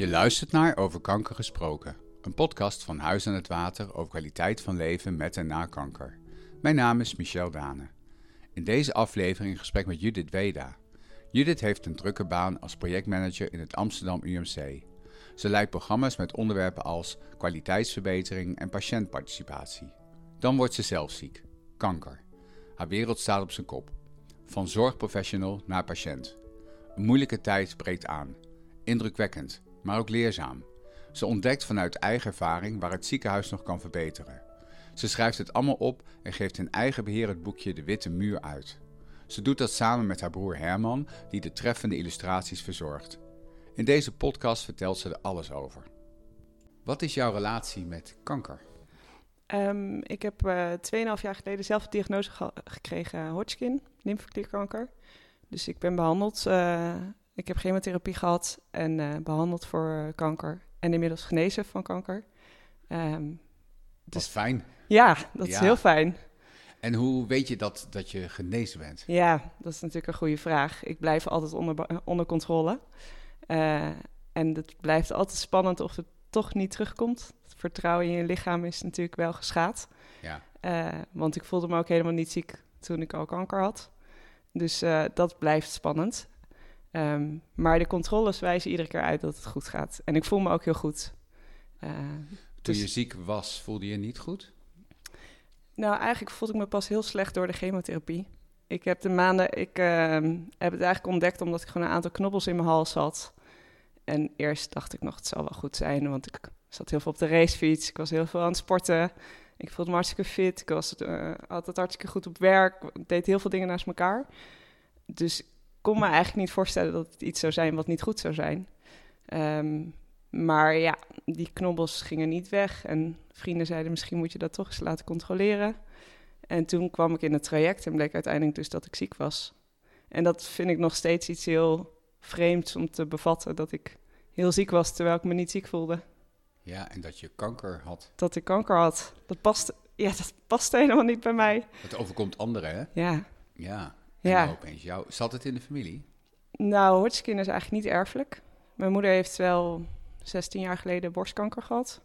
Je luistert naar Over Kanker Gesproken, een podcast van Huis aan het Water over kwaliteit van leven met en na kanker. Mijn naam is Michel Dane. In deze aflevering een gesprek met Judith Weda. Judith heeft een drukke baan als projectmanager in het Amsterdam UMC. Ze leidt programma's met onderwerpen als kwaliteitsverbetering en patiëntparticipatie. Dan wordt ze zelf ziek. Kanker. Haar wereld staat op zijn kop. Van zorgprofessional naar patiënt. Een moeilijke tijd breekt aan. Indrukwekkend, maar ook leerzaam. Ze ontdekt vanuit eigen ervaring waar het ziekenhuis nog kan verbeteren. Ze schrijft het allemaal op en geeft in eigen beheer het boekje De Witte Muur uit. Ze doet dat samen met haar broer Herman, die de treffende illustraties verzorgt. In deze podcast vertelt ze er alles over. Wat is jouw relatie met kanker? Um, ik heb uh, eh, 2,5 jaar geleden zelf de diagnose ge gekregen Hodgkin, lymfeklierkanker. Dus ik ben behandeld. Uh, ik heb chemotherapie gehad en uh, behandeld voor kanker. En inmiddels genezen van kanker. Um, dus, dat fijn. Ja, dat ja. is heel fijn. En hoe weet je dat, dat je genezen bent? Ja, dat is natuurlijk een goede vraag. Ik blijf altijd onder, onder controle. Uh, en het blijft altijd spannend of het toch niet terugkomt. Het vertrouwen in je lichaam is natuurlijk wel geschaad. Ja. Uh, want ik voelde me ook helemaal niet ziek toen ik al kanker had. Dus uh, dat blijft spannend. Um, maar de controles wijzen iedere keer uit dat het goed gaat. En ik voel me ook heel goed. toen dus... je ziek was, voelde je niet goed? Nou, eigenlijk voelde ik me pas heel slecht door de chemotherapie. Ik heb de maanden, ik uh, heb het eigenlijk ontdekt omdat ik gewoon een aantal knobbels in mijn hals had. En eerst dacht ik nog, het zal wel goed zijn, want ik zat heel veel op de racefiets. Ik was heel veel aan het sporten. Ik voelde me hartstikke fit. Ik was uh, altijd hartstikke goed op werk. Ik deed heel veel dingen naast elkaar. Dus kon me eigenlijk niet voorstellen dat het iets zou zijn wat niet goed zou zijn. Um, maar ja, die knobbels gingen niet weg. En vrienden zeiden, misschien moet je dat toch eens laten controleren. En toen kwam ik in het traject en bleek uiteindelijk dus dat ik ziek was. En dat vind ik nog steeds iets heel vreemds om te bevatten, dat ik heel ziek was terwijl ik me niet ziek voelde. Ja, en dat je kanker had. Dat ik kanker had. Dat past, ja, dat past helemaal niet bij mij. Het overkomt anderen, hè? Ja. Ja. En ja. opeens jou. Zat het in de familie? Nou, Hodgkin is eigenlijk niet erfelijk. Mijn moeder heeft wel 16 jaar geleden borstkanker gehad.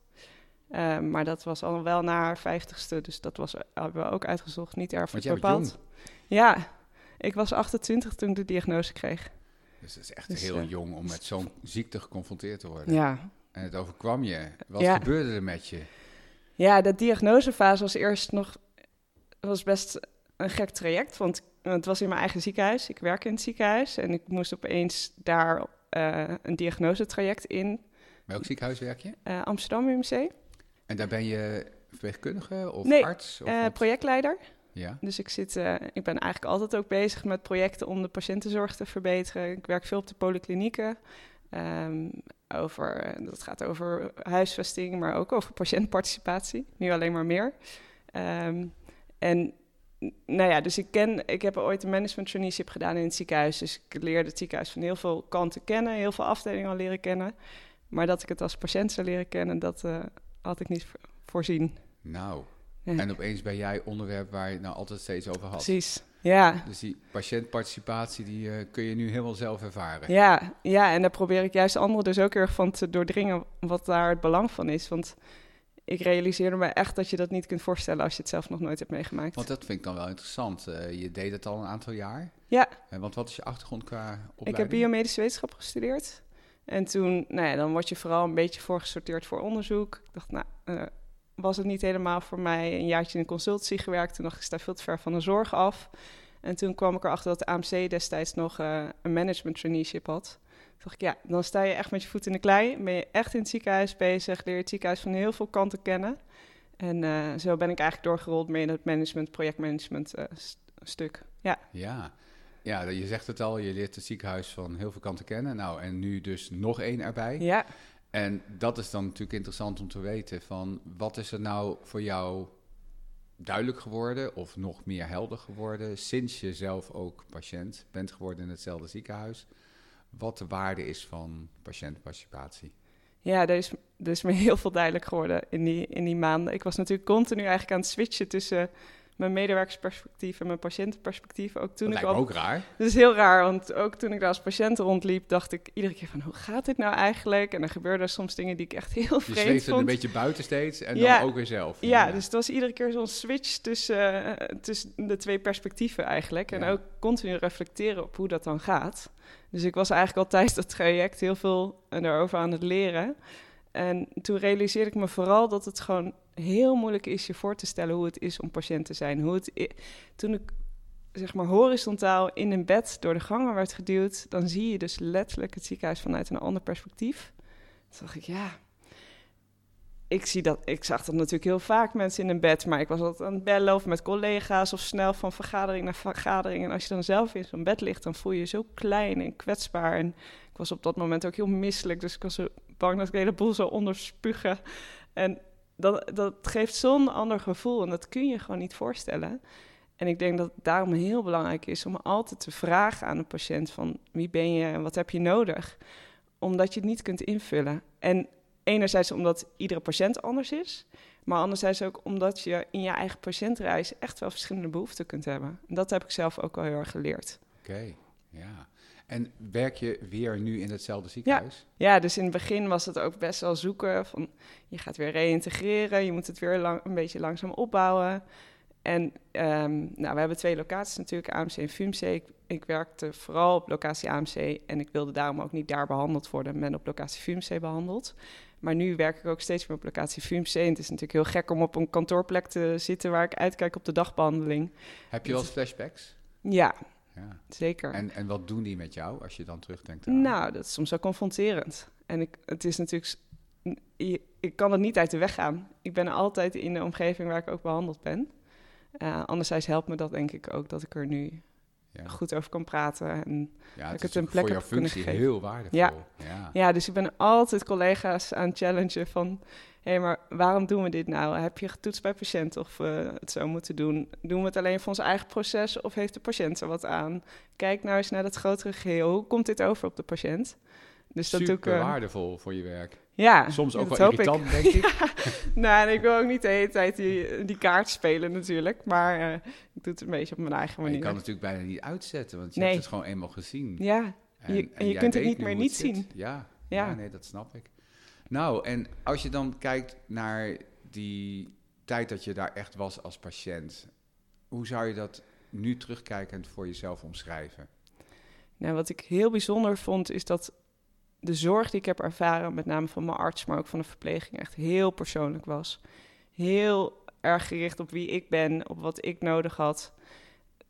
Uh, maar dat was al wel na haar vijftigste, dus dat was, hebben we ook uitgezocht, niet erfelijk bepaald. Ja, ik was 28 toen ik de diagnose kreeg. Dus het is echt dus, heel uh, jong om met zo'n ziekte geconfronteerd te worden. Ja. En het overkwam je. Wat ja. gebeurde er met je? Ja, de diagnosefase was eerst nog was best een gek traject, want het was in mijn eigen ziekenhuis. Ik werk in het ziekenhuis en ik moest opeens daar uh, een diagnosetraject in Welk ziekenhuis werk je? Uh, Amsterdam UMC. En daar ben je verpleegkundige of nee, arts? Of uh, projectleider. Ja. Dus ik, zit, ik ben eigenlijk altijd ook bezig met projecten om de patiëntenzorg te verbeteren. Ik werk veel op de polyklinieken. Um, over, dat gaat over huisvesting, maar ook over patiëntparticipatie. Nu alleen maar meer. Um, en nou ja, dus ik ken, ik heb ooit een management traineeship gedaan in het ziekenhuis. Dus ik leerde het ziekenhuis van heel veel kanten kennen, heel veel afdelingen al leren kennen. Maar dat ik het als patiënt zou leren kennen, dat uh, had ik niet voorzien. Nou, ja. en opeens ben jij onderwerp waar je het nou altijd steeds over had. Precies, ja. Dus die patiëntparticipatie, die uh, kun je nu helemaal zelf ervaren. Ja, ja, en daar probeer ik juist anderen dus ook erg van te doordringen wat daar het belang van is. Want ik realiseerde me echt dat je dat niet kunt voorstellen als je het zelf nog nooit hebt meegemaakt. Want dat vind ik dan wel interessant. Uh, je deed het al een aantal jaar. Ja. En want wat is je achtergrond qua opleiding? Ik heb biomedische wetenschap gestudeerd. En toen, nou ja, dan word je vooral een beetje voorgesorteerd voor onderzoek. Ik dacht, nou, uh, was het niet helemaal voor mij. Een jaartje in consultancy gewerkt. Toen dacht ik, sta veel te ver van de zorg af. En toen kwam ik erachter dat de AMC destijds nog uh, een management traineeship had. Toen dacht ik, ja, dan sta je echt met je voet in de klei. Ben je echt in het ziekenhuis bezig. Leer je het ziekenhuis van heel veel kanten kennen. En uh, zo ben ik eigenlijk doorgerold mee in het management, projectmanagement stuk. Ja. Ja, ja, je zegt het al, je leert het ziekenhuis van heel veel kanten kennen. Nou, en nu dus nog één erbij. Ja. En dat is dan natuurlijk interessant om te weten van wat is er nou voor jou duidelijk geworden of nog meer helder geworden sinds je zelf ook patiënt bent geworden in hetzelfde ziekenhuis. Wat de waarde is van patiëntparticipatie. Ja, er is, er is me heel veel duidelijk geworden in die, in die maanden. Ik was natuurlijk continu eigenlijk aan het switchen tussen mijn medewerkersperspectief en mijn patiëntenperspectief. Ook toen dat ik al, ook raar. Dat is heel raar, want ook toen ik daar als patiënt rondliep, dacht ik iedere keer van, hoe gaat dit nou eigenlijk? En dan gebeurden soms dingen die ik echt heel Je vreemd zweeft er vond. een beetje buiten steeds en Ja. dan ook weer zelf. Ja, dus het was iedere keer zo'n switch tussen, eh, tussen de twee perspectieven eigenlijk. En Ja. ook continu reflecteren op hoe dat dan gaat. Dus ik was eigenlijk al tijdens dat traject heel veel erover aan het leren. En toen realiseerde ik me vooral dat het gewoon heel moeilijk is je voor te stellen hoe het is om patiënt te zijn. Hoe het toen ik zeg maar horizontaal in een bed door de gangen werd geduwd, dan zie je dus letterlijk het ziekenhuis vanuit een ander perspectief. Toen dacht ik, ja, ik, zie dat, ik zag dat natuurlijk heel vaak mensen in een bed, maar ik was altijd aan het bellen of met collega's of snel van vergadering naar vergadering. En als je dan zelf in zo'n bed ligt, dan voel je je zo klein en kwetsbaar. En ik was op dat moment ook heel misselijk, dus ik was zo bang dat ik de hele boel zou onderspugen. En dat, dat geeft zo'n ander gevoel en dat kun je gewoon niet voorstellen. En ik denk dat het daarom heel belangrijk is om altijd te vragen aan een patiënt van wie ben je en wat heb je nodig, omdat je het niet kunt invullen. En enerzijds omdat iedere patiënt anders is, maar anderzijds ook omdat je in je eigen patiëntreis echt wel verschillende behoeften kunt hebben. En dat heb ik zelf ook wel heel erg geleerd. Oké, ja. En werk je weer nu in hetzelfde ziekenhuis? Ja, dus in het begin was het ook best wel zoeken van je gaat weer reïntegreren, je moet het weer lang, een beetje langzaam opbouwen. En ehm, nou, we hebben twee locaties natuurlijk, AMC en FUMC. Ik, ik werkte vooral op locatie AMC en ik wilde daarom ook niet daar behandeld worden, men op locatie FUMC behandeld. Maar nu werk ik ook steeds meer op locatie FUMC. En het is natuurlijk heel gek om op een kantoorplek te zitten waar ik uitkijk op de dagbehandeling. Heb je wel flashbacks? Ja, Ja. zeker. En, en wat doen die met jou als je dan terugdenkt aan? Nou, dat is soms wel confronterend. En ik, het is natuurlijk... je- ik kan het niet uit de weg gaan. Ik ben altijd in de omgeving waar ik ook behandeld ben. Eh, anderzijds helpt me dat denk ik ook dat ik er nu ja. goed over kan praten. En, ja, ik het het is een plek voor jouw functie geven. heel waardevol. Ja. ja. ja, dus ik ben altijd collega's aan het challengen van... hé, hey, maar waarom doen we dit nou? Heb je getoetst bij patiënt of we het zo moeten doen? Doen we het alleen voor ons eigen proces of heeft de patiënt er wat aan? Kijk nou eens naar dat grotere geheel. Hoe komt dit over op de patiënt? Dus dat doe ik... Super eh, waardevol voor je werk. Ja, Soms ook wel hoop ik. irritant, denk ik. Nou, en ik wil ook niet de hele tijd die, die kaart spelen natuurlijk. Maar eh, ik doe het een beetje op mijn eigen Maar je manier. kan het natuurlijk bijna niet uitzetten, want je Nee. hebt het gewoon eenmaal gezien. Ja, je- en je kunt het niet meer niet zit. zien. Ja, ja. Ja. nee, dat snap ik. Nou, en als je dan kijkt naar die tijd dat je daar echt was als patiënt, hoe zou je dat nu terugkijkend voor jezelf omschrijven? nou, wat ik heel bijzonder vond, is dat de zorg die ik heb ervaren, met name van mijn arts, maar ook van de verpleging, echt heel persoonlijk was. Heel erg gericht op wie ik ben, op wat ik nodig had.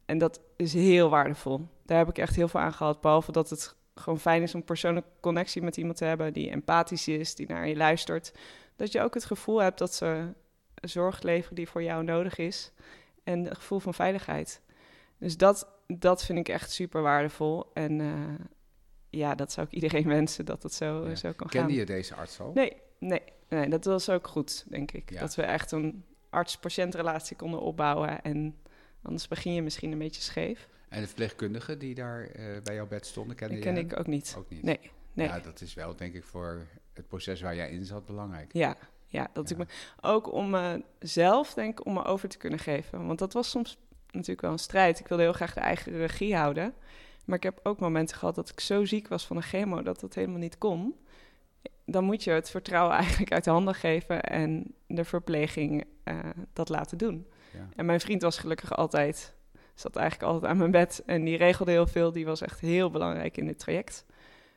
En dat is heel waardevol. Daar heb ik echt heel veel aan gehad. Behalve dat het gewoon fijn is om persoonlijke connectie met iemand te hebben die empathisch is, die naar je luistert. Dat je ook het gevoel hebt dat ze zorg leveren die voor jou nodig is. En een gevoel van veiligheid. Dus dat, dat vind ik echt super waardevol. En eh, ja, dat zou ik iedereen wensen dat het zo, Ja. zo kan Kende gaan. je deze arts al? Nee, nee, nee, dat was ook goed, denk ik. Ja. Dat we echt een arts-patiëntrelatie konden opbouwen. En anders begin je misschien een beetje scheef. En de verpleegkundigen die daar eh, bij jouw bed stonden, kende Dat je ken ik ook niet. Ook niet? Nee, nee. Ja, dat is wel denk ik voor het proces waar jij in zat belangrijk. Ja, ja dat Ja. ik me ook om mezelf denk ik, om me over te kunnen geven. Want dat was soms natuurlijk wel een strijd. Ik wilde heel graag de eigen regie houden. Maar ik heb ook momenten gehad dat ik zo ziek was van een chemo dat dat helemaal niet kon. Dan moet je het vertrouwen eigenlijk uit de handen geven en de verpleging eh, dat laten doen. Ja. En mijn vriend was gelukkig altijd, zat eigenlijk altijd aan mijn bed en die regelde heel veel. Die was echt heel belangrijk in dit traject.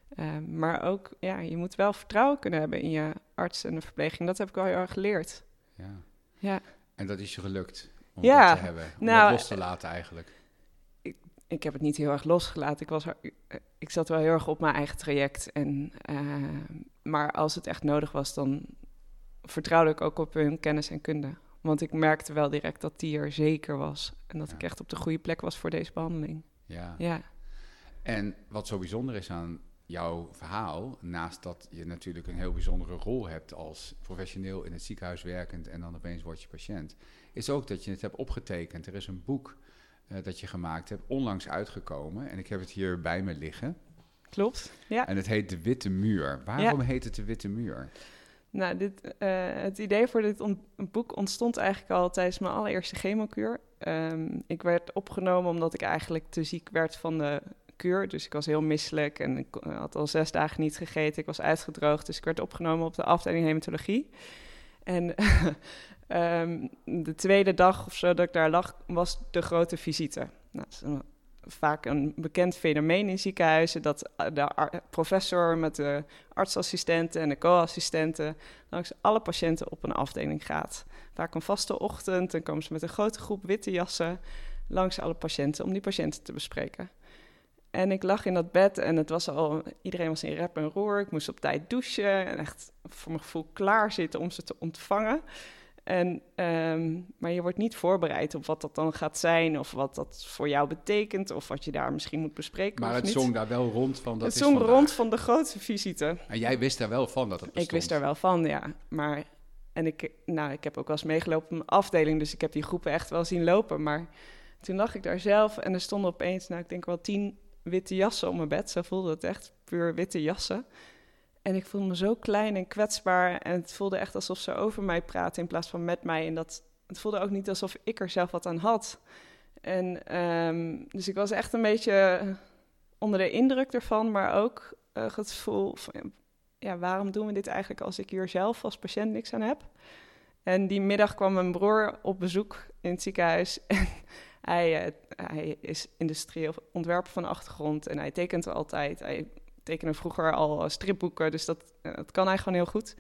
Eh, maar ook, ja, je moet wel vertrouwen kunnen hebben in je arts en de verpleging. Dat heb ik wel heel erg geleerd. Ja. Ja. En dat is je gelukt om Ja, dat te hebben, om nou, dat los te laten eigenlijk. Ik heb het niet heel erg losgelaten. Ik, was er, ik zat wel heel erg op mijn eigen traject. En, eh, maar als het echt nodig was, dan vertrouwde ik ook op hun kennis en kunde. Want ik merkte wel direct dat die er zeker was. En dat Ja. ik echt op de goede plek was voor deze behandeling. Ja. Ja, En wat zo bijzonder is aan jouw verhaal, naast dat je natuurlijk een heel bijzondere rol hebt als professioneel in het ziekenhuis werkend en dan opeens word je patiënt, is ook dat je het hebt opgetekend. Er is een boek eh, dat je gemaakt hebt, onlangs uitgekomen, en ik heb het hier bij me liggen. klopt. Ja. En het heet De Witte Muur. Waarom heet het De Witte Muur? Nou, dit, eh, het idee voor dit on- boek ontstond eigenlijk al tijdens mijn allereerste chemokuur. ehm, ik werd opgenomen omdat ik eigenlijk te ziek werd van de kuur. Dus ik was heel misselijk en ik had al zes dagen niet gegeten. Ik was uitgedroogd, dus ik werd opgenomen op de afdeling hematologie. En ehm, de tweede dag of zo dat ik daar lag, was de grote visite. Nou, dat is een, vaak een bekend fenomeen in ziekenhuizen... dat de professor met de artsassistenten en de co-assistenten... langs alle patiënten op een afdeling gaat. Vaak een vaste ochtend, dan komen ze met een grote groep witte jassen... langs alle patiënten om die patiënten te bespreken. En ik lag in dat bed en het was al, iedereen was in rep en roer. Ik moest op tijd douchen en echt voor mijn gevoel klaar zitten om ze te ontvangen. En, um, maar je wordt niet voorbereid op wat dat dan gaat zijn, of wat dat voor jou betekent, of wat je daar misschien moet bespreken. Maar het zong daar wel rond van. Dat het zong rond van de grootste visite. En jij wist daar wel van dat het bestond? Ik wist daar wel van, ja. Maar, en ik, nou, ik heb ook wel eens meegelopen op een afdeling, dus ik heb die groepen echt wel zien lopen. Maar toen lag ik daar zelf en er stonden opeens, nou, ik denk wel tien witte jassen op mijn bed. Zo voelde het echt, puur witte jassen. En ik voelde me zo klein en kwetsbaar. En het voelde echt alsof ze over mij praten in plaats van met mij. En dat, het voelde ook niet alsof ik er zelf wat aan had. En ehm, dus ik was echt een beetje onder de indruk ervan, maar ook uh, het gevoel van, ja, waarom doen we dit eigenlijk als ik hier zelf als patiënt niks aan heb? En die middag kwam mijn broer op bezoek in het ziekenhuis. En hij, uh, hij is industrieel ontwerper van achtergrond en hij tekent altijd. Hij tekende vroeger al stripboeken, dus dat, uh, dat kan hij gewoon heel goed.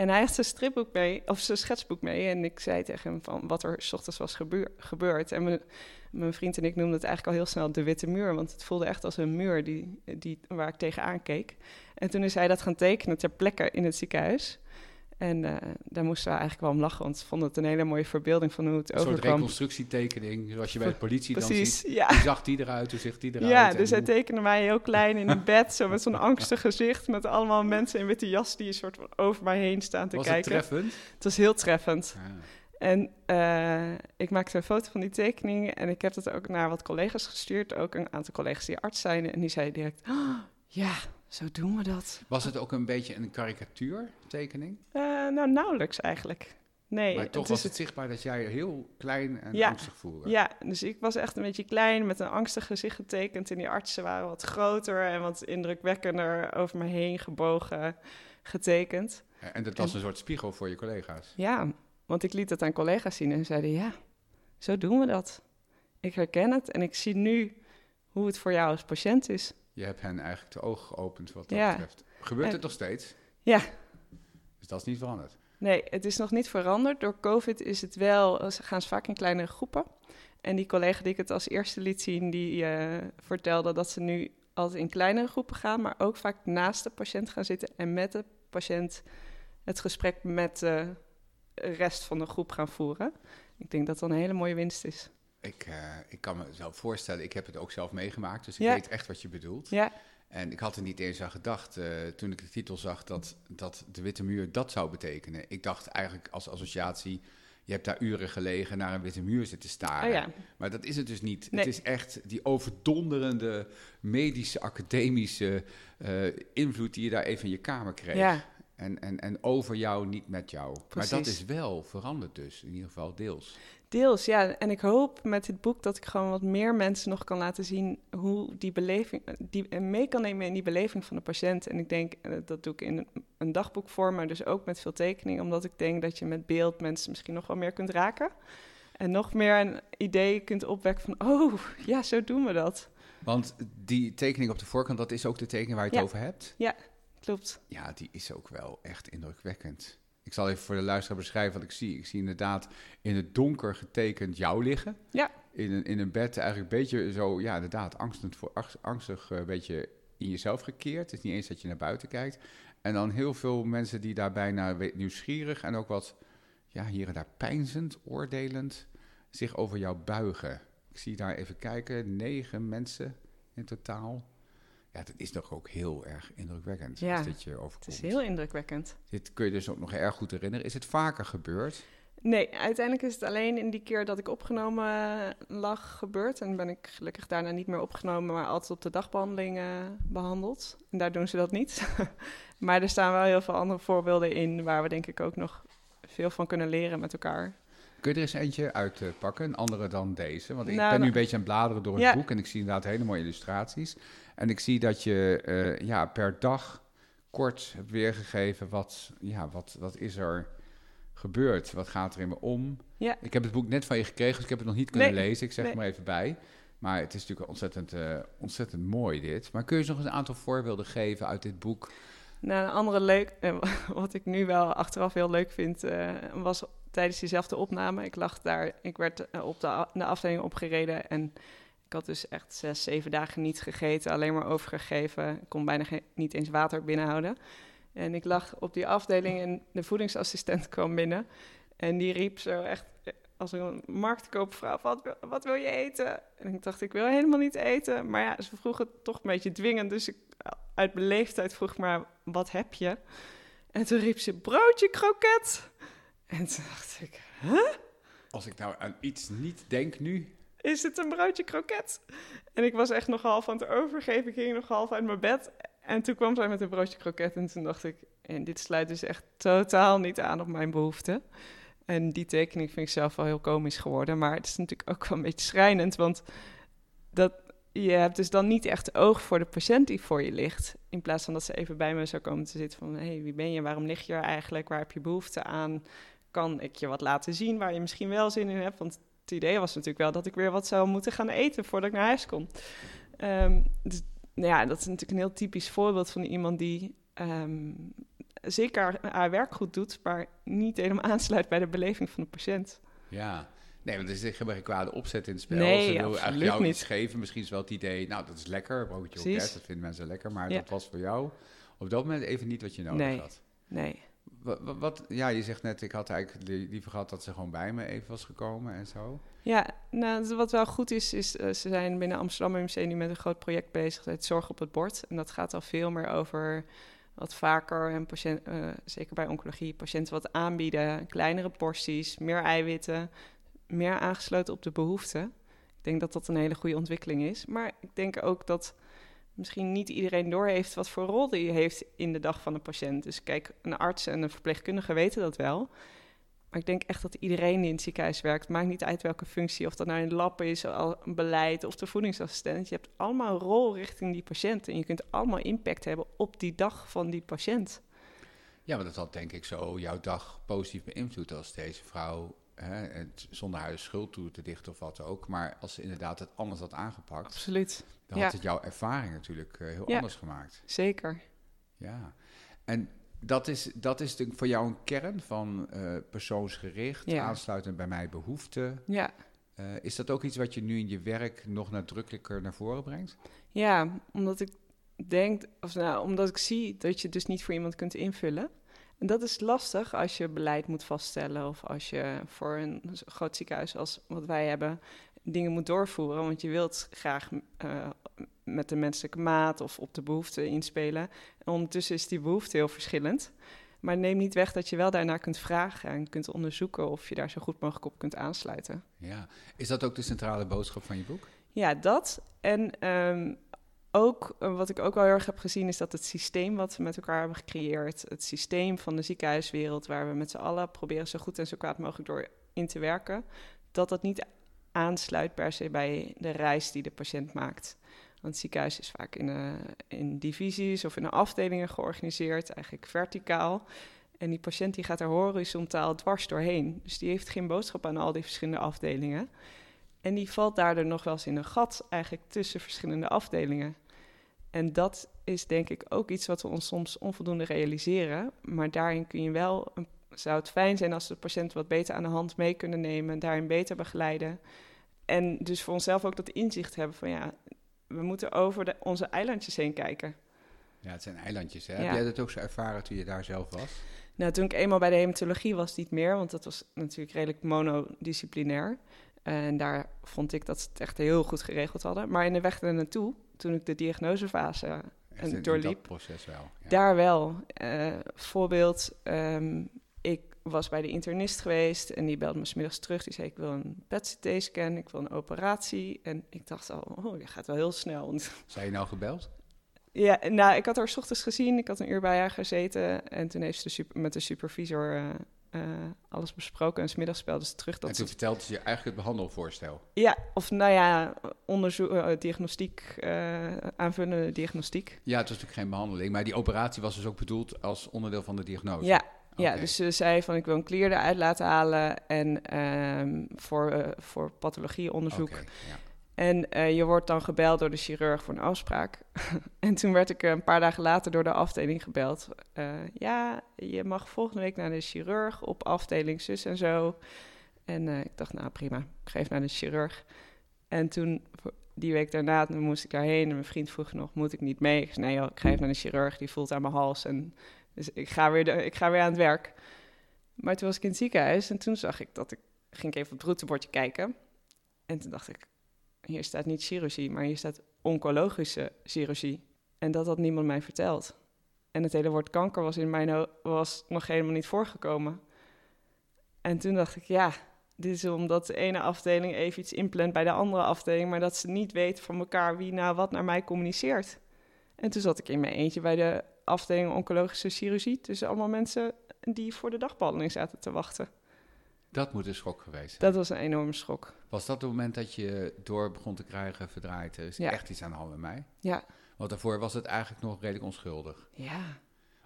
En hij had zijn stripboek mee, of zijn schetsboek mee. En ik zei tegen hem van wat er s ochtends was gebeur, gebeurd. En mijn, mijn, vriend en ik noemden het eigenlijk al heel snel de witte muur. Want het voelde echt als een muur die, die, waar ik tegenaan keek. En toen is hij dat gaan tekenen ter plekke in het ziekenhuis. En uh, daar moesten we eigenlijk wel om lachen, want we vonden het een hele mooie verbeelding van hoe het overkwam. Een soort reconstructietekening, zoals je bij de politie Precies, dan ziet. Ja. Hoe zag die eruit, hoe ziet die eruit? Ja, dus hij tekende mij heel klein in een bed, zo met zo'n angstig gezicht, met allemaal mensen in witte jas die een soort van over mij heen staan te was kijken. Was het treffend? Het was heel treffend. Ja. En uh, ik maakte een foto van die tekening en ik heb dat ook naar wat collega's gestuurd, ook een aantal collega's die arts zijn. En die zeiden direct, oh, ja, zo doen we dat. Was het ook een beetje een karikatuurtekening? Uh, nou, nauwelijks eigenlijk. Nee, maar toch het was is het zichtbaar dat jij heel klein en Ja. angstig voelde. Ja, dus ik was echt een beetje klein met een angstig gezicht getekend. En die artsen waren wat groter en wat indrukwekkender over me heen gebogen getekend. En dat was een soort spiegel voor je collega's. Ja, want ik liet het aan collega's zien en zeiden: Ja, zo doen we dat. Ik herken het en ik zie nu hoe het voor jou als patiënt is. Je hebt hen eigenlijk de ogen geopend wat dat Ja. betreft. Gebeurt En- het nog steeds? Ja. Dus dat is niet veranderd. Nee, het is nog niet veranderd. Door COVID is het wel, ze gaan ze vaak in kleinere groepen. En die collega die ik het als eerste liet zien, die eh, vertelde dat ze nu altijd in kleinere groepen gaan, maar ook vaak naast de patiënt gaan zitten en met de patiënt het gesprek met de rest van de groep gaan voeren. Ik denk dat dat een hele mooie winst is. Ik, eh, ik kan me zelf voorstellen, ik heb het ook zelf meegemaakt, dus ik Ja. weet echt wat je bedoelt. Ja, En ik had er niet eens aan gedacht eh, toen ik de titel zag dat, dat de Witte Muur dat zou betekenen. Ik dacht eigenlijk als associatie, je hebt daar uren gelegen naar een witte muur zitten staren. oh ja. Maar dat is het dus niet. Nee. Het is echt die overdonderende medische, academische eh, invloed die je daar even in je kamer kreeg. ja. En, en, en over jou, niet met jou. Maar dat Precies. is wel veranderd dus, in ieder geval deels. Deels, ja. En ik hoop met dit boek dat ik gewoon wat meer mensen nog kan laten zien hoe die beleving, die en mee kan nemen in die beleving van de patiënt. En ik denk, eh, dat doe ik in een dagboekvorm, maar dus ook met veel tekeningen, omdat ik denk dat je met beeld mensen misschien nog wel meer kunt raken. En nog meer een idee kunt opwekken van, oh, ja, zo doen we dat. Want die tekening op de voorkant, dat is ook de tekening waar je het Ja. over hebt. Klopt. Ja, die is ook wel echt indrukwekkend. Ik zal even voor de luisteraar beschrijven wat ik zie. Ik zie inderdaad in het donker getekend jou liggen. Ja. In een, in een bed eigenlijk een beetje zo, ja inderdaad, angstend voor, angst- angstig eh, een beetje in jezelf gekeerd. Het is niet eens dat je naar buiten kijkt. En dan heel veel mensen die daar bijna nieuwsgierig en ook wat, ja, hier en daar pijnzend, oordelend zich over jou buigen. Ik zie daar even kijken, negen mensen in totaal. Ja, dat is toch ook heel erg indrukwekkend Ja, als dit je Het overkomt. is heel indrukwekkend. Dit kun je dus ook nog erg goed herinneren. Is het vaker gebeurd? Nee, uiteindelijk is het alleen in die keer dat ik opgenomen eh, lag gebeurd. En ben ik gelukkig daarna niet meer opgenomen, maar altijd op de dagbehandeling eh, behandeld. En daar doen ze dat niet. maar er staan wel heel veel andere voorbeelden in waar we denk ik ook nog veel van kunnen leren met elkaar. Kun je er eens eentje uitpakken, een andere dan deze? Want ik Nou, ben nu dan- een beetje aan het bladeren door het Ja. boek en ik zie inderdaad hele mooie illustraties. En ik zie dat je eh, ja, per dag kort hebt weergegeven wat, ja, wat, wat is er gebeurd? Wat gaat er in me om? Ja. Ik heb het boek net van je gekregen, dus ik heb het nog niet kunnen Nee, lezen. Ik zeg nee. het maar even bij. Maar het is natuurlijk ontzettend, eh, ontzettend mooi dit. Maar kun je eens nog eens een aantal voorbeelden geven uit dit boek? Nou, een andere leuk, eh, wat ik nu wel achteraf heel leuk vind, was tijdens diezelfde opname. Ik lag daar, ik werd op de, de afdeling opgereden en ik had dus echt zes, zeven dagen niet gegeten, alleen maar overgegeven. Ik kon bijna niet eens water binnenhouden. En ik lag op die afdeling en de voedingsassistent kwam binnen en die riep zo echt eh, als een marktkoopvrouw, wat, wil- wat wil je eten? En ik dacht, ik wil helemaal niet eten. Maar ja, ze vroegen het toch een beetje dwingend, dus ik uit beleefdheid vroeg maar, wat heb je? En toen riep ze, broodje kroket. En toen dacht ik, Als ik nou aan iets niet denk nu, is het een broodje kroket? En ik was echt nog half aan het overgeven. Ik ging nog half uit mijn bed. En toen kwam zij met een broodje kroket. En toen dacht ik, en dit sluit dus echt totaal niet aan op mijn behoeften. En die tekening vind ik zelf wel heel komisch geworden. Maar het is natuurlijk ook wel een beetje schrijnend. Want dat, je hebt dus dan niet echt oog voor de patiënt die voor je ligt. In plaats van dat ze even bij me zou komen te zitten van... hé, hey, wie ben je? Waarom lig je er eigenlijk? Waar heb je behoefte aan? Kan ik je wat laten zien waar je misschien wel zin in hebt? Want het idee was natuurlijk wel dat ik weer wat zou moeten gaan eten voordat ik naar huis kom. Ehm, dus, nou ja, dat is natuurlijk een heel typisch voorbeeld van iemand die ehm, zeker haar werk goed doet, maar niet helemaal aansluit bij de beleving van de patiënt. Ja, nee, want er is geen kwade opzet in het spel. Nee, Ze wil eigenlijk jou niet. iets geven. Misschien is wel het idee, nou, dat is lekker, broodje kroket, dat vinden mensen lekker. Maar Ja. dat was voor jou op dat moment even niet wat je nodig Nee. had. Nee. Wat, ja, je zegt net, ik had eigenlijk li- liever gehad dat ze gewoon bij me even was gekomen en zo. Ja, nou, wat wel goed is, is uh, ze zijn binnen Amsterdam MC nu met een groot project bezig, het Zorg op het Bord. En dat gaat al veel meer over wat vaker, en patiënt, uh, zeker bij oncologie, patiënten wat aanbieden, kleinere porties, meer eiwitten, meer aangesloten op de behoeften. Ik denk dat dat een hele goede ontwikkeling is. Maar ik denk ook dat misschien niet iedereen doorheeft wat voor rol die heeft in de dag van een patiënt. Dus kijk, een arts en een verpleegkundige weten dat wel. Maar ik denk echt dat iedereen die in het ziekenhuis werkt, maakt niet uit welke functie, of dat nou in de lab is, een beleid of de voedingsassistent. Je hebt allemaal een rol richting die patiënt en je kunt allemaal impact hebben op die dag van die patiënt. Ja, maar dat had denk ik zo jouw dag positief beïnvloed als deze vrouw, hè, het, zonder haar schuld toe te dichten of wat ook, maar als ze inderdaad het anders had aangepakt, Absoluut. dan Ja. had het jouw ervaring natuurlijk uh, heel Ja. anders gemaakt. Zeker. Ja, en dat is, dat is voor jou een kern van uh, persoonsgericht, Ja. aansluitend bij mijn behoeften. Ja. Uh, is dat ook iets wat je nu in je werk nog nadrukkelijker naar voren brengt? Ja, omdat ik denk, of nou, omdat ik zie dat je dus niet voor iemand kunt invullen. En dat is lastig als je beleid moet vaststellen of als je voor een groot ziekenhuis als wat wij hebben dingen moet doorvoeren. Want je wilt graag uh, met de menselijke maat of op de behoeften inspelen. En ondertussen is die behoefte heel verschillend. Maar neem niet weg dat je wel daarnaar kunt vragen en kunt onderzoeken of je daar zo goed mogelijk op kunt aansluiten. Ja, is dat ook de centrale boodschap van je boek? Ja, dat. En um, ook, uh, wat ik ook al heel erg heb gezien, is dat het systeem wat we met elkaar hebben gecreëerd, het systeem van de ziekenhuiswereld, waar we met z'n allen proberen zo goed en zo kwaad mogelijk door in te werken, dat dat niet aansluit per se bij de reis die de patiënt maakt. Want het ziekenhuis is vaak in, uh, in divisies of in afdelingen georganiseerd, eigenlijk verticaal. En die patiënt die gaat er horizontaal dwars doorheen. Dus die heeft geen boodschap aan al die verschillende afdelingen. En die valt daardoor nog wel eens in een gat eigenlijk tussen verschillende afdelingen. En dat is denk ik ook iets wat we ons soms onvoldoende realiseren. Maar daarin kun je wel, zou het fijn zijn als de patiënt wat beter aan de hand mee kunnen nemen, daarin beter begeleiden. En dus voor onszelf ook dat inzicht hebben van ja, we moeten over de, onze eilandjes heen kijken. Ja, het zijn eilandjes. Hè? Ja. Heb jij dat ook zo ervaren toen je daar zelf was? Nou, toen ik eenmaal bij de hematologie was, niet meer, want dat was natuurlijk redelijk monodisciplinair. En daar vond ik dat ze het echt heel goed geregeld hadden. Maar in de weg er naartoe, toen ik de diagnosefase in- in doorliep, dat proces wel. Ja. daar wel. Eh, voorbeeld, ehm, ik was bij de internist geweest en die belde me 's middags terug. Die zei, ik wil een PET-CT-scan, ik wil een operatie. En ik dacht al, oh, je gaat wel heel snel. Want Zijn je nou gebeld? ja, nou, ik had haar 's ochtends gezien. Ik had een uur bij haar gezeten. En toen heeft ze de super, met de supervisor eh, eh, alles besproken. En smiddags spelden ze terug dat en toen ze... vertelde ze je eigenlijk het behandelvoorstel. Ja, of nou ja, onderzoek, eh, diagnostiek, eh, aanvullende diagnostiek. Ja, het was natuurlijk geen behandeling, maar die operatie was dus ook bedoeld als onderdeel van de diagnose. Ja, ja, dus ze zei van ik wil een klier eruit laten halen en ehm, voor, voor pathologieonderzoek. Ja. En eh, je wordt dan gebeld door de chirurg voor een afspraak. en toen werd ik eh, een paar dagen later door de afdeling gebeld. Eh, ja, je mag volgende week naar de chirurg op afdeling zus en zo. En ik dacht, nou prima, ik ga even naar de chirurg. En toen, die week daarna, toen moest ik daarheen. En mijn vriend vroeg nog, moet ik niet mee? Ik zei, nee joh, ik even naar de chirurg, die voelt aan mijn hals. En dus ik ga weer, ik ga weer aan het werk. Maar toen was ik in het ziekenhuis en toen zag ik dat ik, ging ik even op het routebordje kijken. En toen dacht ik, hier staat niet chirurgie, maar hier staat oncologische chirurgie. En dat had niemand mij verteld. En het hele woord kanker was in mijn was nog helemaal niet voorgekomen. En toen dacht ik, ja, dit is omdat de ene afdeling even iets inplant bij de andere afdeling, maar dat ze niet weten van elkaar wie nou wat naar mij communiceert. En toen zat ik in mijn eentje bij de afdeling oncologische chirurgie, tussen allemaal mensen die voor de dagbehandeling zaten te wachten. Dat moet een schok geweest zijn. Dat was een enorme schok. Was dat het moment dat je door begon te krijgen, verdraaid, er is Ja. echt iets aan de hand met mij? Ja, Want daarvoor was het eigenlijk nog redelijk onschuldig. ja,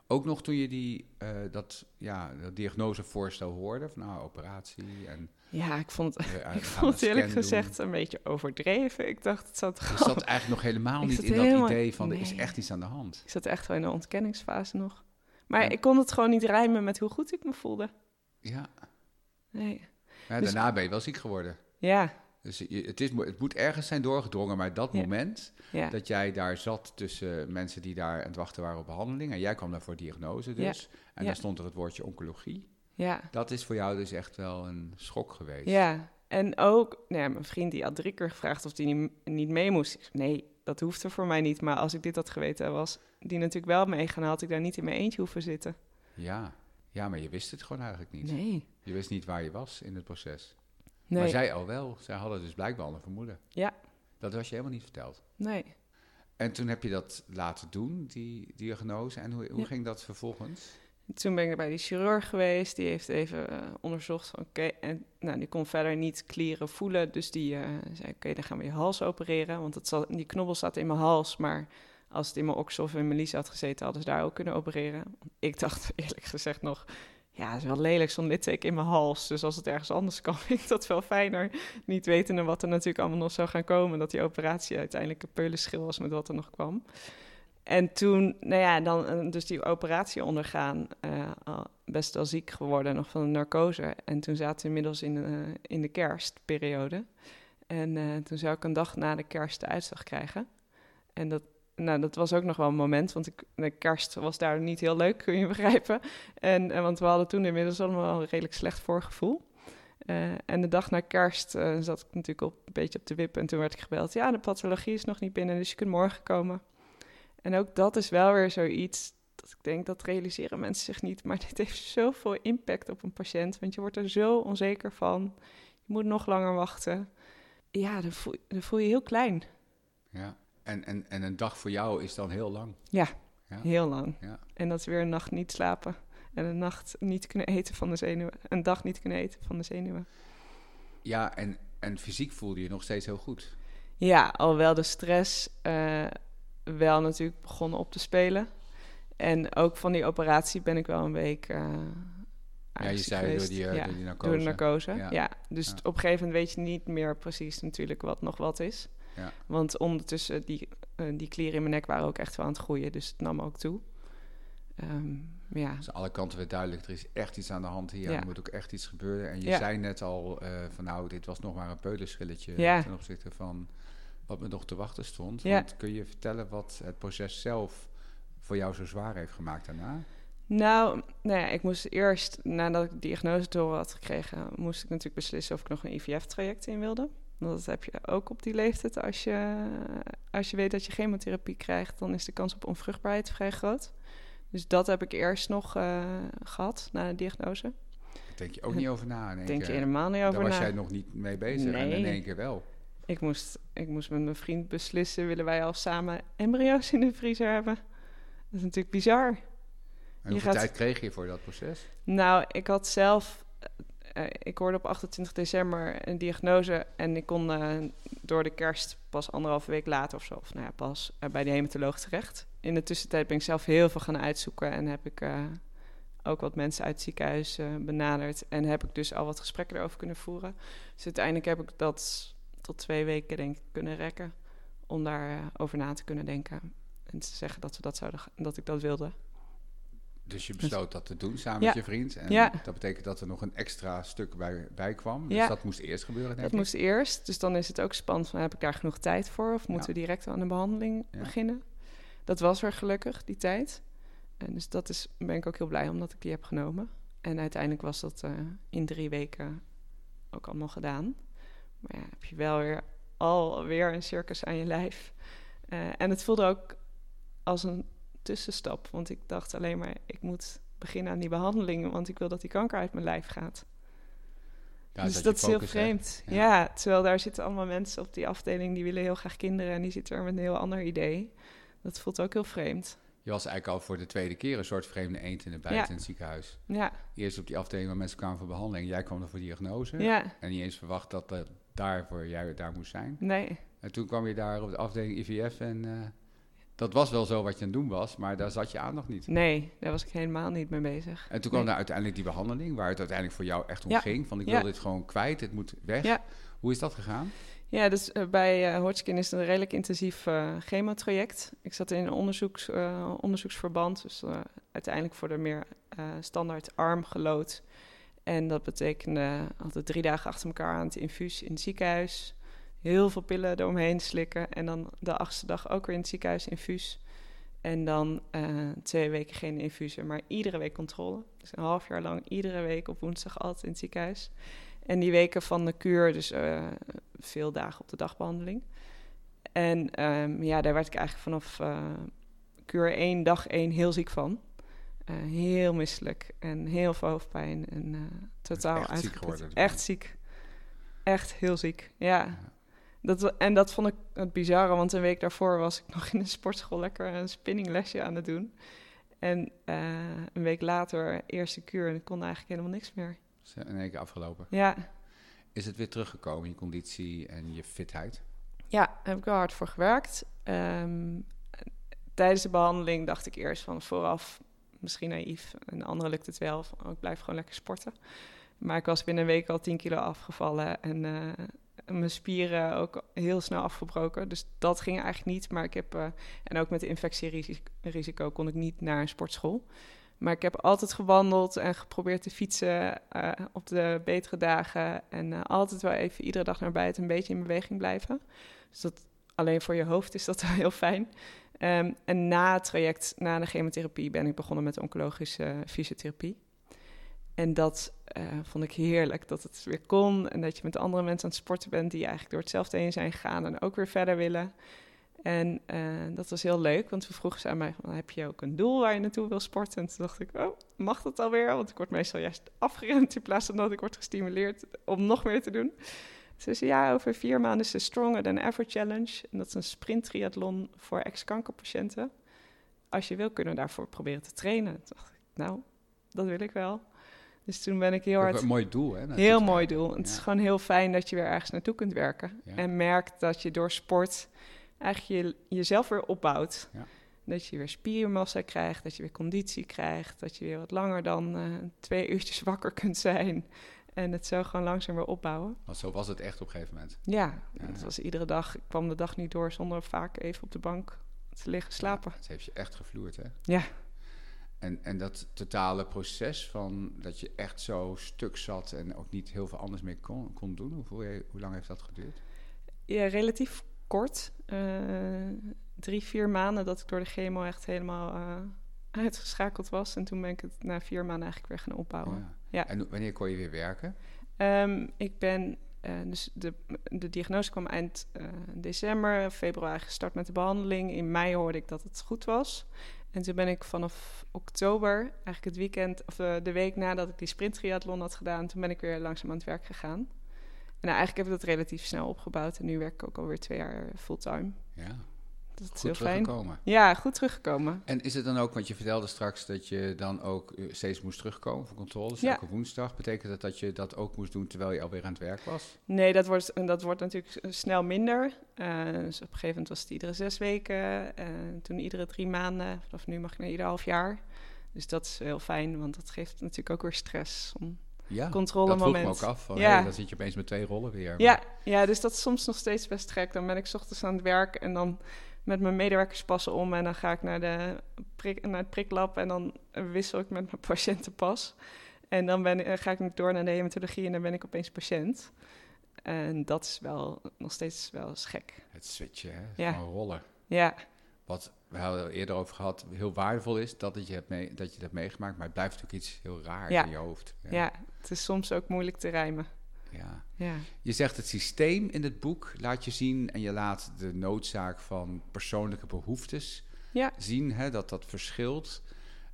Ook nog toen je die, eh, dat, ja, dat diagnosevoorstel hoorde, van nou, operatie en... ja, ik vond het Ik vond het eerlijk doen. gezegd een beetje overdreven. Ik dacht, het zat Dus gewoon... dat eigenlijk nog helemaal Ik niet zat in dat idee van er is echt iets aan de hand. Ik zat echt wel in de ontkenningsfase nog. Maar Ja. ik kon het gewoon niet rijmen met hoe goed ik me voelde. Ja, Nee. ja Dus- daarna ben je wel ziek geworden. Ja, Dus je, het, is, het moet ergens zijn doorgedrongen, maar dat Ja. moment ja, dat jij daar zat tussen mensen die daar aan het wachten waren op behandeling en jij kwam daar voor diagnose dus, en daar stond er het woordje oncologie. ja, Dat is voor jou dus echt wel een schok geweest. ja. En ook, nou ja, mijn vriend die had drie keer gevraagd of hij niet, niet mee moest. Ik zei, nee, dat hoefde voor mij niet. Maar als ik dit had geweten, was die natuurlijk wel meegaan. Had ik daar niet in mijn eentje hoeven zitten. Ja. Ja, maar je wist het gewoon eigenlijk niet. Nee, Je wist niet waar je was in het proces. nee, Maar zij al wel. Zij hadden dus blijkbaar al een vermoeden. Ja. Dat was je helemaal niet verteld. nee. En toen heb je dat laten doen, die diagnose. En hoe, hoe Ja. ging dat vervolgens? Toen ben ik bij die chirurg geweest. Die heeft even eh, onderzocht. Oké, en nou, die kon verder niet klieren voelen. Dus die eh, zei: Oké, dan gaan we je hals opereren. Want het die knobbel zat in mijn hals. Maar als het in mijn oksel of in mijn lies had gezeten, hadden ze daar ook kunnen opereren. Ik dacht eerlijk gezegd nog. Ja, het is wel lelijk zo'n litteken in mijn hals. Dus als het ergens anders kan, vind ik dat wel fijner. Niet wetende wat er natuurlijk allemaal nog zou gaan komen. Dat die operatie uiteindelijk een peulenschil was met wat er nog kwam. En toen, nou ja, dan eh, dus die operatie ondergaan, eh, best wel ziek geworden, nog van de narcose. En toen zaten we inmiddels in, de in de kerstperiode. En eh, toen zou ik een dag na de kerst de uitslag krijgen. En dat, nou, dat was ook nog wel een moment, want ik, de kerst was daar niet heel leuk, kun je begrijpen. En, eh, want we hadden toen inmiddels allemaal een redelijk slecht voorgevoel. Eh, en de dag na kerst eh, zat ik natuurlijk op, een beetje op de wip en toen werd ik gebeld. Ja, de pathologie is nog niet binnen, dus je kunt morgen komen. En ook dat is wel weer zoiets dat ik denk, dat realiseren mensen zich niet. Maar dit heeft zoveel impact op een patiënt, want je wordt er zo onzeker van. Je moet nog langer wachten. Ja, dan voel, dan voel je heel klein. Ja. En, en, en een dag voor jou is dan heel lang. Ja, Ja. heel lang. Ja. En dat is weer een nacht niet slapen. En een nacht niet kunnen eten van de zenuwen. Een dag niet kunnen eten van de zenuwen. Ja, en, en fysiek voelde je nog steeds heel goed. Ja, alhoewel de stress eh, wel natuurlijk begonnen op te spelen. En ook van die operatie ben ik wel een week. eh Ja, je zei door die, ja, door die narcose. door de narcose. Ja. Ja. Dus Ja. op een gegeven moment weet je niet meer precies natuurlijk wat nog wat is. Ja. Want ondertussen, die, eh, die klieren in mijn nek waren ook echt wel aan het groeien. Dus het nam ook toe. Ehm, ja, Dus aan alle kanten werd duidelijk, er is echt iets aan de hand hier. Ja. Er moet ook echt iets gebeuren. En je Ja. zei net al eh, van nou, dit was nog maar een peulenschilletje Ja. ten opzichte van wat me nog te wachten stond. Ja. Want kun je vertellen wat het proces zelf voor jou zo zwaar heeft gemaakt daarna? Nou, nou ja, ik moest eerst, nadat ik de diagnose door had gekregen, moest ik natuurlijk beslissen of ik nog een IVF-traject in wilde. Dat heb je ook op die leeftijd. Als je, als je weet dat je chemotherapie krijgt, dan is de kans op onvruchtbaarheid vrij groot. Dus dat heb ik eerst nog eh, gehad na de diagnose. Daar denk je ook niet over na. Denk je helemaal niet Daar over was na. jij nog niet mee bezig en in één keer wel. Ik, moest, ik moest met mijn vriend beslissen, willen wij al samen embryo's in de vriezer hebben? Dat is natuurlijk bizar. En hoeveel gaat- tijd kreeg je voor dat proces? Nou, ik had zelf... eh, ik hoorde op 28 december een diagnose... en ik kon eh, door de kerst pas anderhalve week later of zo... of nou ja, pas eh, bij de hematoloog terecht. In de tussentijd ben ik zelf heel veel gaan uitzoeken... en heb ik ook wat mensen uit het ziekenhuis benaderd... en heb ik dus al wat gesprekken erover kunnen voeren. Dus uiteindelijk heb ik dat tot twee weken denk kunnen rekken... om daarover over na te kunnen denken... en te zeggen dat, we dat, zouden, dat ik dat wilde. Dus je besloot dat te doen samen Ja. met je vriend. En Ja. dat betekent dat er nog een extra stuk bij, bij kwam. Dus Ja. dat moest eerst gebeuren, denk Dat ik. moest eerst, dus dan is het ook spannend van heb ik daar genoeg tijd voor of moeten we direct aan de behandeling beginnen. Dat was er gelukkig, die tijd. En dus dat is, ben ik ook heel blij omdat ik die heb genomen. En uiteindelijk was dat eh, in drie weken ook allemaal gedaan. Maar ja, heb je wel weer alweer een circus aan je lijf. Eh, en het voelde ook als een tussenstap, want ik dacht alleen maar ik moet beginnen aan die behandeling, want ik wil dat die kanker uit mijn lijf gaat Ja, dus dat is heel vreemd. Ja. Ja. terwijl daar zitten allemaal mensen op die afdeling die willen heel graag kinderen en die zitten er met een heel ander idee. Dat voelt ook heel vreemd. Je was eigenlijk al voor de tweede keer een soort vreemde eend in de bijt Ja. in het ziekenhuis. Ja, Eerst op die afdeling waar mensen kwamen voor behandeling. Jij kwam er voor diagnose. ja, En niet eens verwacht dat dat daarvoor jij daar moest zijn. nee. En toen kwam je daar op de afdeling IVF en... eh, dat was wel zo wat je aan het doen was, maar daar zat je aan nog niet. Nee, daar was ik helemaal niet mee bezig. En toen kwam Nee. daar uiteindelijk die behandeling, waar het uiteindelijk voor jou echt om Ja. ging. Van ik Ja. wil dit gewoon kwijt, het moet weg. Ja. Hoe is dat gegaan? Ja, dus eh, bij eh, Hodgkin is het een redelijk intensief eh chemotraject. Ik zat in een onderzoeks, onderzoeksverband, dus uiteindelijk voor de meer standaard arm gelood. En dat betekende altijd drie dagen achter elkaar aan het infuus in het ziekenhuis. Heel veel pillen eromheen slikken. En dan de achtste dag ook weer in het ziekenhuis infuus. En dan eh, twee weken geen infusen, maar iedere week controle. Dus een half jaar lang, iedere week op woensdag altijd in het ziekenhuis. En die weken van de kuur, dus eh, veel dagen op de dagbehandeling. En ehm, ja, daar werd ik eigenlijk vanaf eh, kuur 1, dag 1 heel ziek van. Heel misselijk en heel veel hoofdpijn en totaal echt ziek uitgeput. geworden dus. Echt ziek. Echt heel ziek, ja. Dat, en dat vond ik het bizarre, want een week daarvoor was ik nog in de sportschool lekker een spinninglesje aan het doen. En eh, een week later, eerste kuur, en ik kon eigenlijk helemaal niks meer. Is in één keer afgelopen. Ja, Is het weer teruggekomen, je conditie en je fitheid? Ja, daar heb ik wel hard voor gewerkt. Ehm, tijdens de behandeling dacht ik eerst van vooraf, misschien naïef, en anderen lukt het wel, van, oh, ik blijf gewoon lekker sporten. Maar ik was binnen een week al 10 kilo afgevallen en eh, mijn spieren ook heel snel afgebroken. Dus dat ging eigenlijk niet. Maar ik heb, eh, en ook met infectierisico kon ik niet naar een sportschool. Maar ik heb altijd gewandeld en geprobeerd te fietsen eh, op de betere dagen. En eh, altijd wel even iedere dag naar buiten een beetje in beweging blijven. Dus dat alleen voor je hoofd is dat wel heel fijn. Ehm, en na het traject, na de chemotherapie, ben ik begonnen met oncologische fysiotherapie. En dat eh, vond ik heerlijk, dat het weer kon. En dat je met andere mensen aan het sporten bent die eigenlijk door hetzelfde heen zijn gegaan en ook weer verder willen. En eh, dat was heel leuk, want we vroegen ze aan mij, heb je ook een doel waar je naartoe wil sporten? En toen dacht ik, oh, mag dat alweer? Want ik word meestal juist afgeremd in plaats van dat ik word gestimuleerd om nog meer te doen. Ze zei, ja, over vier maanden is de Stronger Than Ever Challenge. En dat is een sprinttriathlon voor ex-kankerpatiënten. Als je wil, kunnen we daarvoor proberen te trainen. Toen dacht ik, nou, dat wil ik wel. Dus toen ben ik heel hard... Een mooi doel, hè? Heel mooi doel. Het is gewoon heel fijn dat je weer ergens naartoe kunt werken. Ja. En merkt dat je door sport eigenlijk je, jezelf weer opbouwt. Ja. Dat je weer spiermassa krijgt, dat je weer conditie krijgt. Dat je weer wat langer dan eh, twee uurtjes wakker kunt zijn. En het zo gewoon langzaam weer opbouwen. Want zo was het echt op een gegeven moment. Ja, het was iedere dag. Ik kwam de dag niet door zonder vaak even op de bank te liggen slapen. Het heeft je echt gevloerd, hè? Ja. En, en dat totale proces van dat je echt zo stuk zat en ook niet heel veel anders meer kon, kon doen, hoe, hoe lang heeft dat geduurd? Ja, relatief kort. Eh, drie, vier maanden dat ik door de chemo echt helemaal eh, uitgeschakeld was. En toen ben ik het na vier maanden eigenlijk weer gaan opbouwen. Ja. Ja. En wanneer kon je weer werken? Ehm, ik ben, eh, dus de, de diagnose kwam eind december, februari gestart met de behandeling. In mei hoorde ik dat het goed was. En toen ben ik vanaf oktober, eigenlijk het weekend, of eh, de week nadat ik die sprinttriathlon had gedaan, toen ben ik weer langzaam aan het werk gegaan. En nou, eigenlijk heb ik dat relatief snel opgebouwd en nu werk ik ook alweer twee jaar fulltime. Ja. Dat is Goed heel fijn. Ja, goed teruggekomen. En is het dan ook, want je vertelde straks dat je dan ook eh, steeds moest terugkomen voor controles, Ja. elke woensdag. Betekent dat dat je dat ook moest doen terwijl je alweer aan het werk was? Nee, dat wordt, dat wordt natuurlijk snel minder. Eh, dus op een gegeven moment was het iedere zes weken. eh, toen iedere drie maanden. Vanaf nu mag ik naar ieder half jaar. Dus dat is heel fijn, want dat geeft natuurlijk ook weer stress. Om Ja, controlemoment. dat vroeg me ook af. Van, Ja. hey, dan zit je opeens met twee rollen weer. Ja, ja, dus dat is soms nog steeds best gek. Dan ben ik 's ochtends aan het werk en dan met mijn medewerkers passen om. En dan ga ik naar, de prik, naar het priklab en dan wissel ik met mijn patiëntenpas. En dan ben, ik- ga ik door naar de hematologie en dan ben ik opeens patiënt. En dat is wel nog steeds wel eens gek. Het switchen hè, Ja. van rollen. Ja, Wat we hadden eerder over gehad, heel waardevol is dat, het je, hebt mee, dat je dat hebt meegemaakt. Maar het blijft natuurlijk iets heel raars Ja. in je hoofd. ja. het is soms ook moeilijk te rijmen. Ja. Ja, Je zegt het systeem in het boek laat je zien en je laat de noodzaak van persoonlijke behoeftes ja. zien, hè, dat dat verschilt.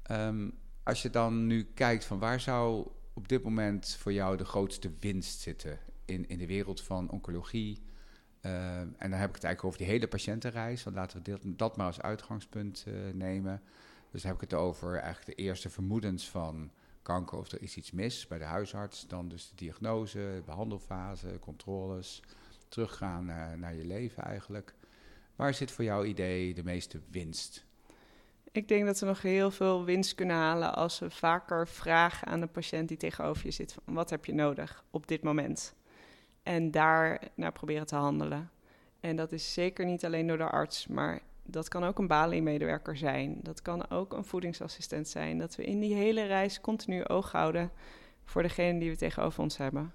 Ehm, als je dan nu kijkt van waar zou op dit moment voor jou de grootste winst zitten in, in de wereld van oncologie? Ehm, en dan heb ik het eigenlijk over die hele patiëntenreis. Want laten we dat maar als uitgangspunt eh, nemen. Dus dan heb ik het over eigenlijk de eerste vermoedens van kanker of er is iets mis bij de huisarts. Dan dus de diagnose, behandelfase, controles. Teruggaan naar, naar je leven eigenlijk. Waar zit voor jouw idee de meeste winst? Ik denk dat we nog heel veel winst kunnen halen als we vaker vragen aan de patiënt die tegenover je zit: van, wat heb je nodig op dit moment? En daar naar proberen te handelen. En dat is zeker niet alleen door de arts, maar dat kan ook een balie-medewerker zijn. Dat kan ook een voedingsassistent zijn. Dat we in die hele reis continu oog houden voor degene die we tegenover ons hebben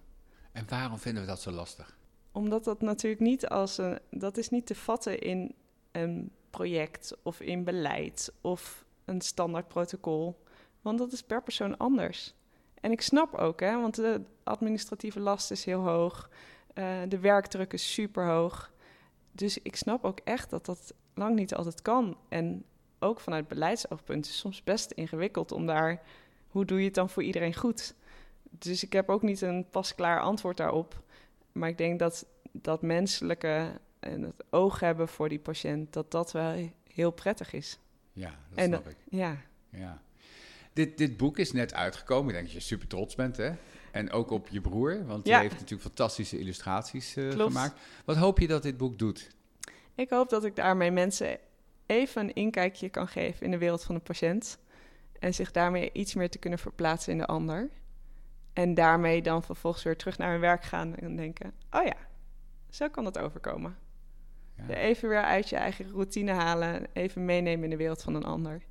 En waarom vinden we dat zo lastig? omdat dat natuurlijk niet als een. Dat is niet te vatten in een project of in beleid of een standaard protocol. Want dat is per persoon anders. En ik snap ook, hè, want de administratieve last is heel hoog. eh, de werkdruk is super hoog. Dus ik snap ook echt dat dat lang niet altijd kan. En ook vanuit beleidsoogpunt is soms best ingewikkeld om daar. Hoe doe je het dan voor iedereen goed? Dus ik heb ook niet een pasklaar antwoord daarop. Maar ik denk dat dat menselijke en het oog hebben voor die patiënt, dat dat wel heel prettig is. Ja, dat En snap ik. Ja, Ja. Dit, dit boek is net uitgekomen. Ik denk dat je super trots bent, hè? En ook op je broer, want die Ja. heeft natuurlijk fantastische illustraties eh, Klopt. gemaakt. Wat hoop je dat dit boek doet? Ik hoop dat ik daarmee mensen even een inkijkje kan geven in de wereld van de patiënt. En zich daarmee iets meer te kunnen verplaatsen in de ander. En daarmee dan vervolgens weer terug naar hun werk gaan en denken: oh ja, zo kan dat overkomen. Ja. Er even weer uit je eigen routine halen, even meenemen in de wereld van een ander.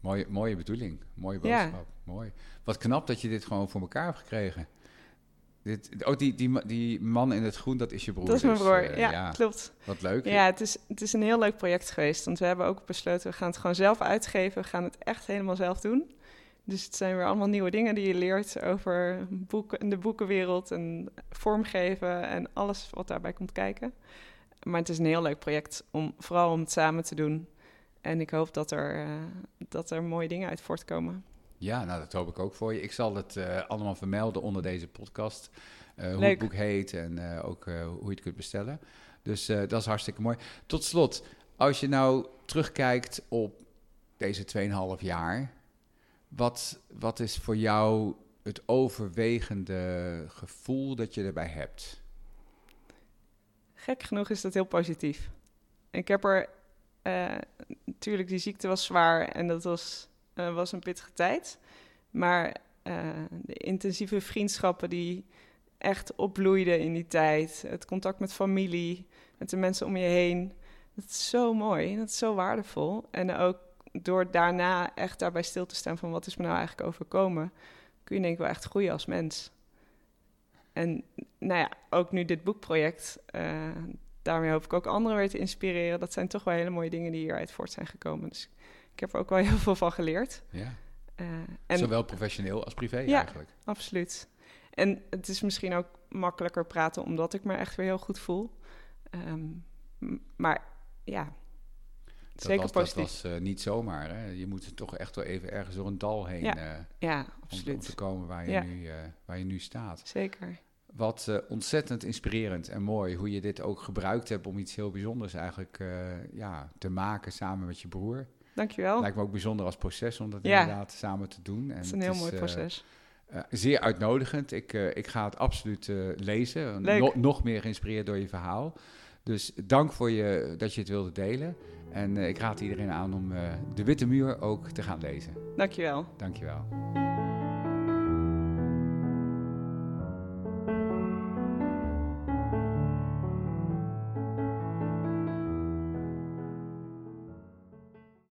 Mooie, mooie bedoeling, mooie Ja. boodschap. Mooi. Wat knap dat je dit gewoon voor elkaar hebt gekregen. Dit, oh, die, die, die man in het groen, dat is je broer. dat is mijn dus, broer, eh, ja, klopt. Wat leuk. Ja, het is, het is een heel leuk project geweest. Want we hebben ook besloten, we gaan het gewoon zelf uitgeven. We gaan het echt helemaal zelf doen. Dus het zijn weer allemaal nieuwe dingen die je leert over boeken, de boekenwereld en vormgeven en alles wat daarbij komt kijken. Maar het is een heel leuk project, om, vooral om het samen te doen. En ik hoop dat er, eh, dat er mooie dingen uit voortkomen. Ja, nou dat hoop ik ook voor je. Ik zal het eh, allemaal vermelden onder deze podcast. eh, hoe het boek heet en eh, ook hoe je het kunt bestellen. Dus dat is hartstikke mooi. Tot slot, als je nou terugkijkt op deze 2,5 jaar, wat, wat is voor jou het overwegende gevoel dat je erbij hebt? Gek genoeg is dat heel positief. Ik heb er... natuurlijk, die ziekte was zwaar en dat was, eh, was een pittige tijd. Maar eh, de intensieve vriendschappen die echt opbloeiden in die tijd... het contact met familie, met de mensen om je heen... dat is zo mooi, dat is zo waardevol. En ook door daarna echt daarbij stil te staan van... wat is me nou eigenlijk overkomen... kun je denk ik wel echt groeien als mens. En nou ja, ook nu dit boekproject, eh, daarmee hoop ik ook anderen weer te inspireren. Dat zijn toch wel hele mooie dingen die hieruit voort zijn gekomen. Dus ik heb er ook wel heel veel van geleerd. Ja. Eh, en Zowel professioneel als privé Ja. eigenlijk. absoluut. En het is misschien ook makkelijker praten omdat ik me echt weer heel goed voel. Ehm, maar ja, Dat zeker was, positief. Dat was eh, niet zomaar. Hè? Je moet toch echt wel even ergens door een dal heen Ja, eh, ja, om, om absoluut. te komen waar je, Ja. nu, waar je nu staat. Zeker. Wat ontzettend inspirerend en mooi hoe je dit ook gebruikt hebt om iets heel bijzonders eigenlijk ja, te maken samen met je broer. Dankjewel. Lijkt me ook bijzonder als proces om dat ja. inderdaad samen te doen. En het is een heel mooi proces. Uh, zeer uitnodigend. Ik, ik ga het absoluut lezen. No nog meer geïnspireerd door je verhaal. Dus dank voor je, dat je het wilde delen. En ik raad iedereen aan om De Witte Muur ook te gaan lezen. Dankjewel. Dankjewel.